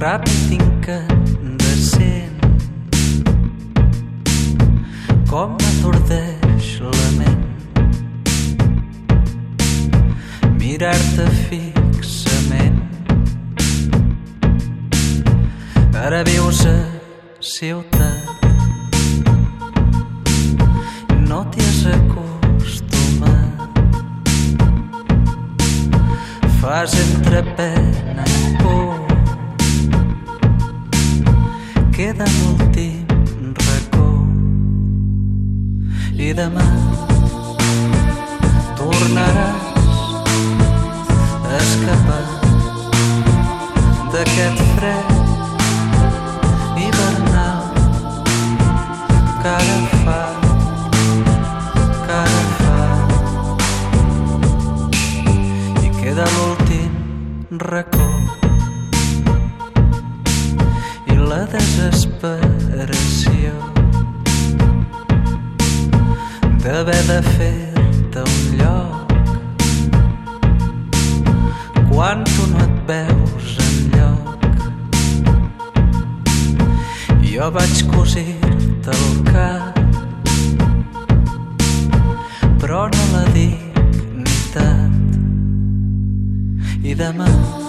ràpid incandescent com m'atordeix la ment? Mirar-te fixament. Ara vius a ciutat. No t'hi has acostumat. Fas entrepès i demà tornaràs a escapar d'aquest fred hivernal que ara fa que ara fa. I queda l'últim racó i la desesperació d'haver de fer-te un lloc. Quan tu no et veus enlloc jo vaig cosir-te el cap. Però no la dignitat i demà